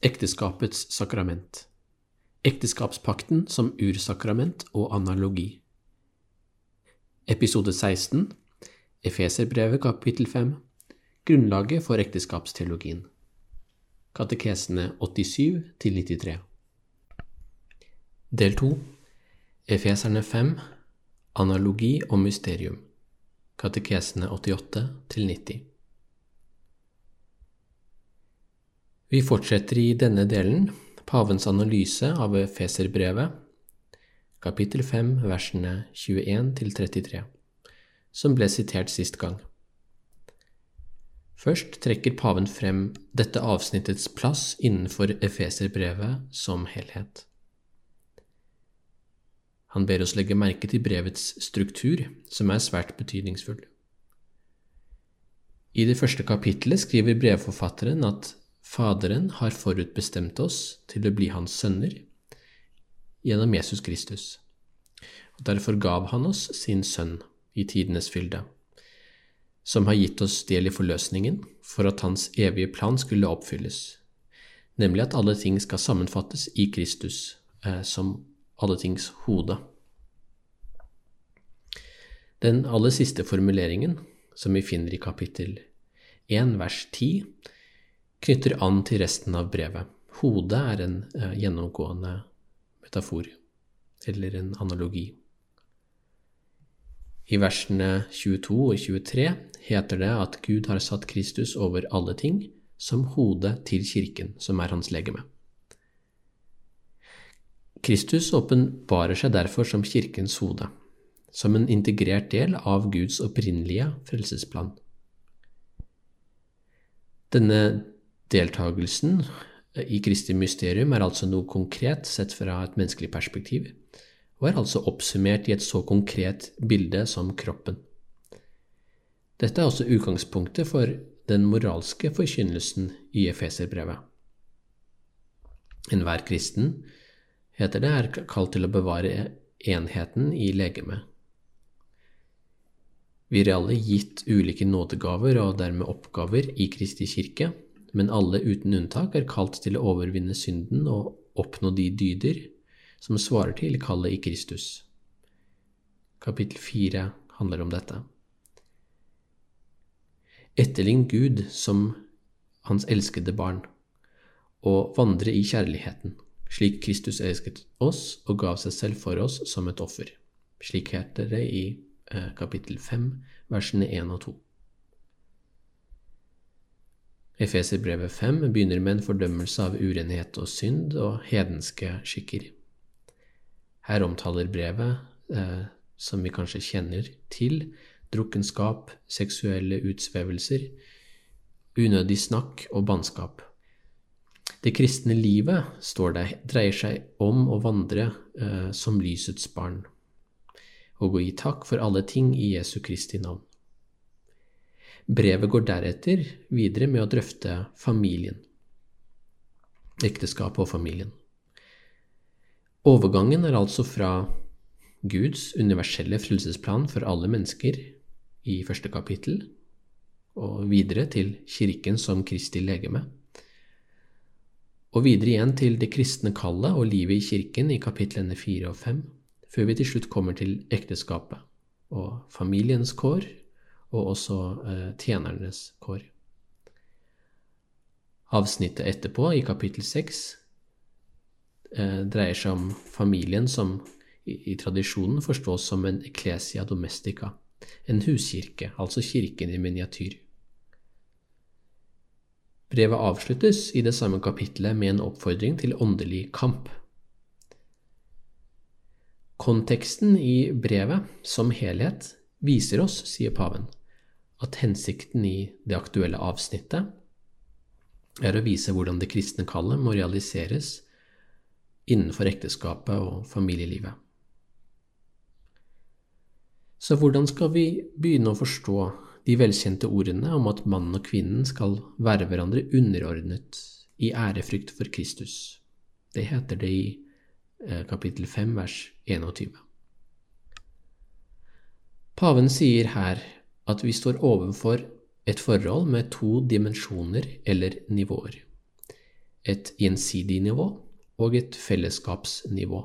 Ekteskapets sakrament. Ekteskapspakten som ursakrament og analogi. Episode 16 Efeserbrevet kapittel 5 Grunnlaget for ekteskapsteologien. Katekesene 87 til 93 Del 2 Efeserne 5 Analogi og mysterium. Katekesene 88 til 90 Vi fortsetter i denne delen pavens analyse av Feserbrevet, kapittel 5, versene 21 til 33, som ble sitert sist gang. Først trekker paven frem dette avsnittets plass innenfor Efeserbrevet som helhet. Han ber oss legge merke til brevets struktur, som er svært betydningsfull. I det første kapittelet skriver brevforfatteren at Faderen har forutbestemt oss til å bli hans sønner gjennom Jesus Kristus. Og Derfor gav han oss sin sønn i tidenes fylde, som har gitt oss del i forløsningen for at hans evige plan skulle oppfylles, nemlig at alle ting skal sammenfattes i Kristus eh, som alle tings hode. Den aller siste formuleringen, som vi finner i kapittel 1 vers 10, knytter an til resten av brevet. Hodet er en eh, gjennomgående metafor, eller en analogi. I versene 22 og 23 heter det at Gud har satt Kristus over alle ting som hode til kirken, som er hans legeme. Kristus åpenbarer seg derfor som kirkens hode, som en integrert del av Guds opprinnelige frelsesplan. Denne Deltagelsen i Kristi mysterium er altså noe konkret sett fra et menneskelig perspektiv, og er altså oppsummert i et så konkret bilde som kroppen. Dette er også utgangspunktet for den moralske forkynnelsen i Efeserbrevet. Enhver kristen, heter det, er kalt til å bevare enheten i legemet. Vi er alle gitt ulike nådegaver og dermed oppgaver i Kristi kirke, men alle uten unntak er kalt til å overvinne synden og oppnå de dyder som svarer til kallet i Kristus. Kapittel 4 handler om dette. Etterlign Gud som hans elskede barn, og vandre i kjærligheten, slik Kristus elsket oss og gav seg selv for oss som et offer. Slik heter det i eh, kapittel 5, versene 1 og 2. Efeserbrevet 5 begynner med en fordømmelse av urenhet og synd og hedenske skikker. Her omtaler brevet, eh, som vi kanskje kjenner til, drukkenskap, seksuelle utsvevelser, unødig snakk og bannskap. Det kristne livet, står det, dreier seg om å vandre eh, som lysets barn, og å gi takk for alle ting i Jesu Kristi navn. Brevet går deretter videre med å drøfte familien, ekteskapet og familien. Overgangen er altså fra Guds universelle frelsesplan for alle mennesker i første kapittel, og videre til Kirken som Kristi legeme, og videre igjen til det kristne kallet og livet i Kirken i kapitlene fire og fem, før vi til slutt kommer til ekteskapet og familiens kår og også eh, tjenernes kår. Avsnittet etterpå, i kapittel 6, eh, dreier seg om familien som i, tradisjonen forstås som en ecclesia domestica, en huskirke, altså kirken i miniatyr. Brevet avsluttes i det samme kapittelet med en oppfordring til åndelig kamp. Konteksten i brevet som helhet viser oss, sier paven, at hensikten i det aktuelle avsnittet er å vise hvordan det kristne kallet må realiseres innenfor ekteskapet og familielivet. Så hvordan skal vi begynne å forstå de velkjente ordene om at mannen og kvinnen skal være hverandre underordnet i ærefrykt for Kristus? Det heter det i eh, kapittel 5, vers 21. Paven sier her at vi står overfor et forhold med to dimensjoner eller nivåer. Et gjensidig nivå og et fellesskapsnivå.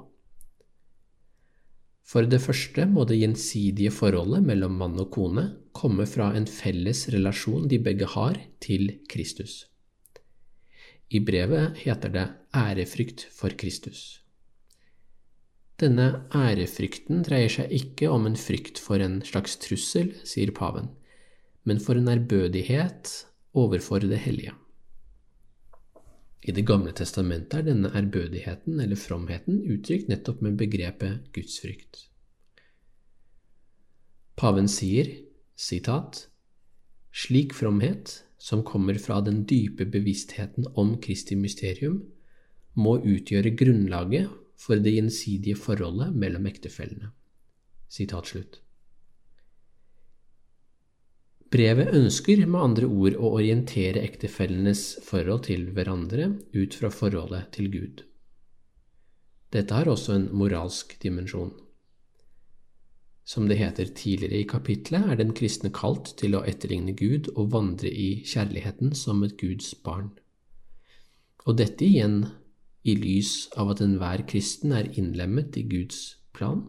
For det første må det gjensidige forholdet mellom mann og kone komme fra en felles relasjon de begge har til Kristus. I brevet heter det ærefrykt for Kristus. Denne ærefrykten dreier seg ikke om en frykt for en slags trussel, sier paven, men for en ærbødighet overfor det hellige. I Det gamle testamentet er denne ærbødigheten eller fromheten uttrykt nettopp med begrepet gudsfrykt. Paven sier, sitat, slik fromhet, som kommer fra den dype bevisstheten om Kristi mysterium, må utgjøre grunnlaget for det gjensidige forholdet mellom ektefellene. Brevet ønsker med andre ord å orientere ektefellenes forhold til hverandre ut fra forholdet til Gud. Dette har også en moralsk dimensjon. Som det heter tidligere i kapitlet, er den kristne kalt til å etterligne Gud og vandre i kjærligheten som et Guds barn. Og dette igjen i lys av at enhver kristen er innlemmet i Guds plan,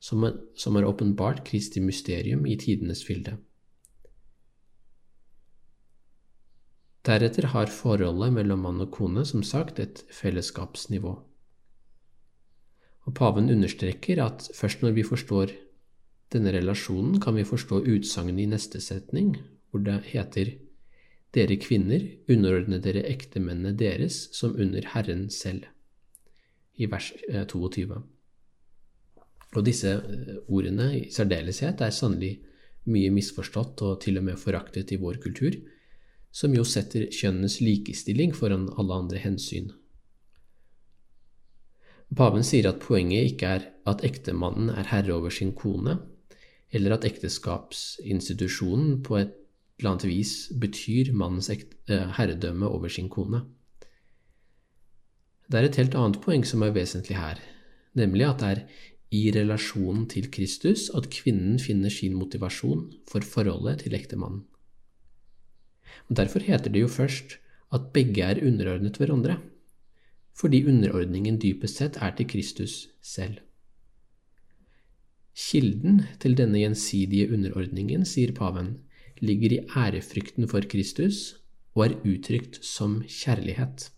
som er åpenbart Kristi mysterium i tidenes fylde. Deretter har forholdet mellom mann og kone som sagt et fellesskapsnivå. Og Paven understreker at først når vi forstår denne relasjonen, kan vi forstå utsagnet i neste setning, hvor det heter Dere kvinner, underordne dere ektemennene deres som under Herren selv, i vers 22. Eh, og disse eh, ordene i særdeleshet er sannelig mye misforstått og til og med foraktet i vår kultur, som jo setter kjønnenes likestilling foran alle andre hensyn. Paven sier at poenget ikke er at ektemannen er herre over sin kone, eller at ekteskapsinstitusjonen på et eller annet vis betyr mannens eh, herredømme over sin kone. Det er et helt annet poeng som er vesentlig her, nemlig at det er i relasjonen til Kristus at kvinnen finner sin motivasjon for forholdet til ektemannen. Derfor heter det jo først at begge er underordnet hverandre, fordi underordningen dypest sett er til Kristus selv. Kilden til denne gjensidige underordningen, sier paven, ligger i ærefrykten for Kristus og er uttrykt som kjærlighet.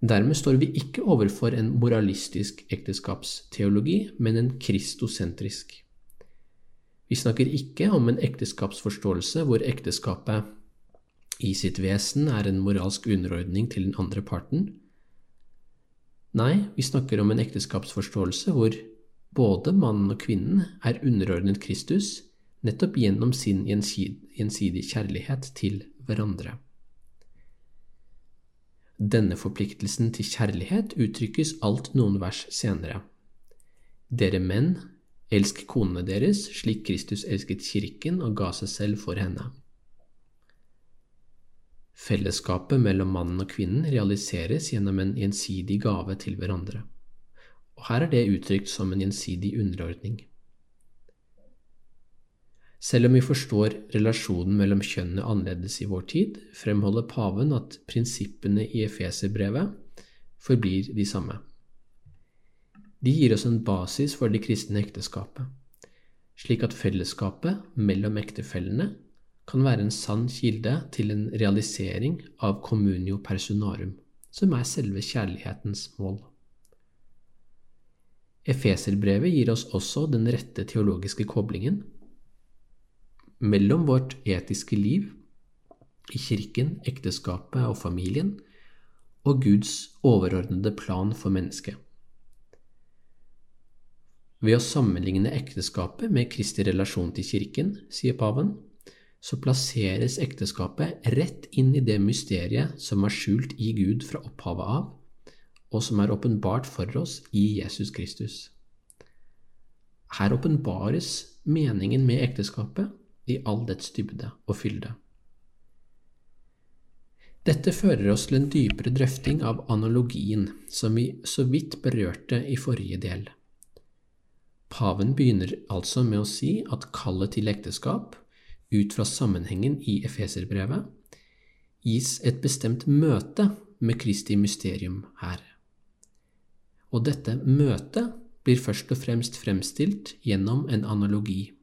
Dermed står vi ikke overfor en moralistisk ekteskapsteologi, men en kristosentrisk. Vi snakker ikke om en ekteskapsforståelse hvor ekteskapet i sitt vesen er en moralsk underordning til den andre parten. Nei, vi snakker om en ekteskapsforståelse hvor både mannen og kvinnen er underordnet Kristus nettopp gjennom sin gjensidige kjærlighet til hverandre. Denne forpliktelsen til kjærlighet uttrykkes alt noen vers senere. Dere menn, Elsk konene deres slik Kristus elsket kirken og ga seg selv for henne. Fellesskapet mellom mannen og kvinnen realiseres gjennom en gjensidig gave til hverandre, og her er det uttrykt som en gjensidig underordning. Selv om vi forstår relasjonen mellom kjønnene annerledes i vår tid, fremholder paven at prinsippene i Efeserbrevet forblir de samme. De gir oss en basis for det kristne ekteskapet, slik at fellesskapet mellom ektefellene kan være en sann kilde til en realisering av communio personarum, som er selve kjærlighetens mål. Efeserbrevet gir oss også den rette teologiske koblingen mellom vårt etiske liv i kirken, ekteskapet og familien og Guds overordnede plan for mennesket. Ved å sammenligne ekteskapet med Kristi relasjon til kirken, sier paven, så plasseres ekteskapet rett inn i det mysteriet som er skjult i Gud fra opphavet av, og som er åpenbart for oss i Jesus Kristus. Her åpenbares meningen med ekteskapet i all dets dybde og fylde. Dette fører oss til en dypere drøfting av analogien, som vi så vidt berørte i forrige del. Paven begynner altså med å si at kallet til ekteskap ut fra sammenhengen i Efeserbrevet, gis et bestemt møte med Kristi mysterium her. Og dette møtet blir først og fremst fremstilt gjennom en analogi.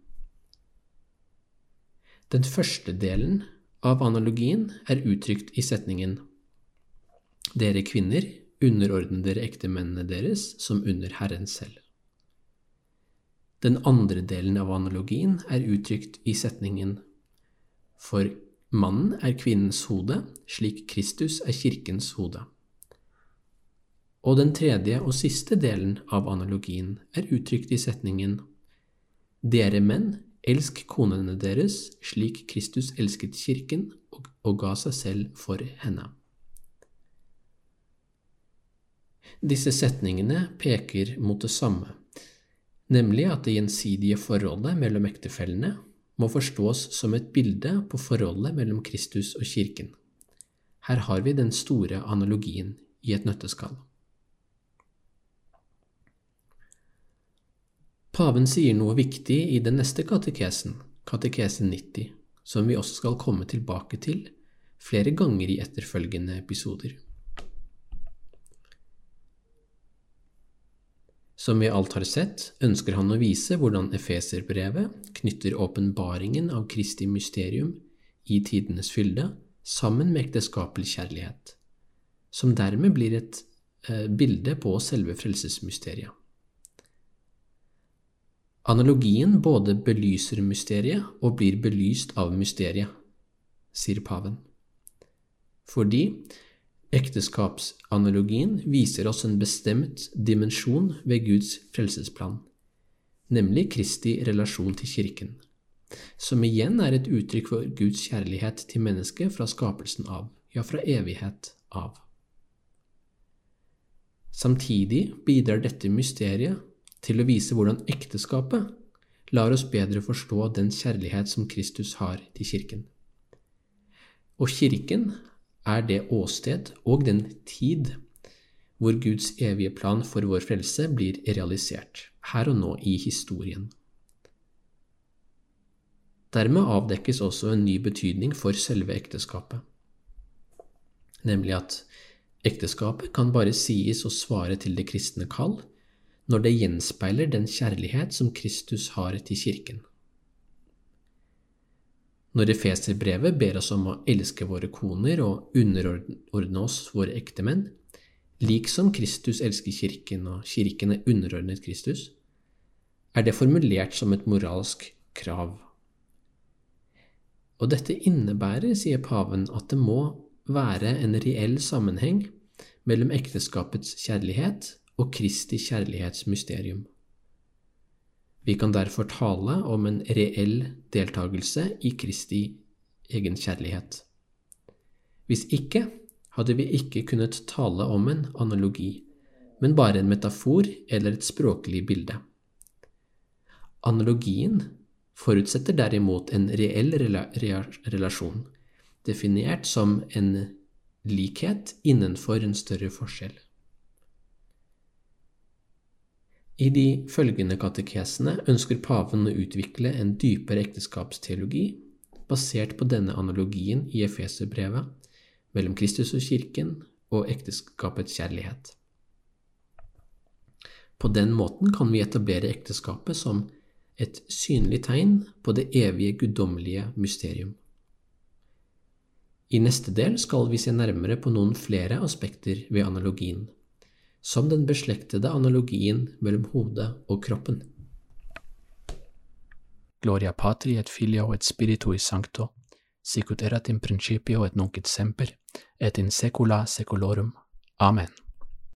Den første delen av analogien er uttrykt i setningen Dere kvinner, underordne dere ektemennene deres som under Herren selv. Den andre delen av analogien er uttrykt i setningen For mannen er kvinnens hode, slik Kristus er kirkens hode. Og den tredje og siste delen av analogien er uttrykt i setningen Dere menn, elsk konene deres slik Kristus elsket kirken og, og ga seg selv for henne. Disse setningene peker mot det samme nemlig at det gjensidige forholdet mellom ektefellene må forstås som et bilde på forholdet mellom Kristus og kirken. Her har vi den store analogien i et nøtteskall. Paven sier noe viktig i den neste katekesen, katekesen 90, som vi også skal komme tilbake til flere ganger i etterfølgende episoder. Som vi alt har sett, ønsker han å vise hvordan Efeserbrevet knytter åpenbaringen av Kristi mysterium i tidenes fylde sammen med ekteskapelig kjærlighet, som dermed blir et eh, bilde på selve frelsesmysteriet. Analogien både belyser mysteriet og blir belyst av mysteriet, sier paven. Fordi Ekteskapsanalogien viser oss en bestemt dimensjon ved Guds frelsesplan, nemlig Kristi relasjon til Kirken, som igjen er et uttrykk for Guds kjærlighet til mennesket fra skapelsen av, ja, fra evighet av. Samtidig bidrar dette mysteriet til å vise hvordan ekteskapet lar oss bedre forstå den kjærlighet som Kristus har til Kirken. Og Kirken er det åsted og den tid hvor Guds evige plan for vår frelse blir realisert, her og nå i historien. Dermed avdekkes også en ny betydning for selve ekteskapet, nemlig at ekteskapet kan bare sies å svare til det kristne kall når det gjenspeiler den kjærlighet som Kristus har til Kirken. Når Efeserbrevet ber oss om å elske våre koner og underordne oss våre ektemenn, liksom Kristus elsker Kirken og Kirken er underordnet Kristus, er det formulert som et moralsk krav. Og dette innebærer, sier paven, at det må være en reell sammenheng mellom ekteskapets kjærlighet og Kristi kjærlighetsmysterium. Vi kan derfor tale om en reell deltakelse i Kristi egenkjærlighet. Hvis ikke hadde vi ikke kunnet tale om en analogi, men bare en metafor eller et språklig bilde. Analogien forutsetter derimot en reell relasjon, definert som en likhet innenfor en større forskjell. I de følgende katekesene ønsker paven å utvikle en dypere ekteskapsteologi basert på denne analogien i Efeserbrevet mellom Kristus og kirken og ekteskapets kjærlighet. På den måten kan vi etablere ekteskapet som et synlig tegn på det evige guddommelige mysterium. I neste del skal vi se nærmere på noen flere aspekter ved analogien som den beslektede analogien mellom hodet og kroppen. Gloria patri et filio et spiritui sancto, sicut erat in principio et nunc et semper, et in secula secolorum. Amen.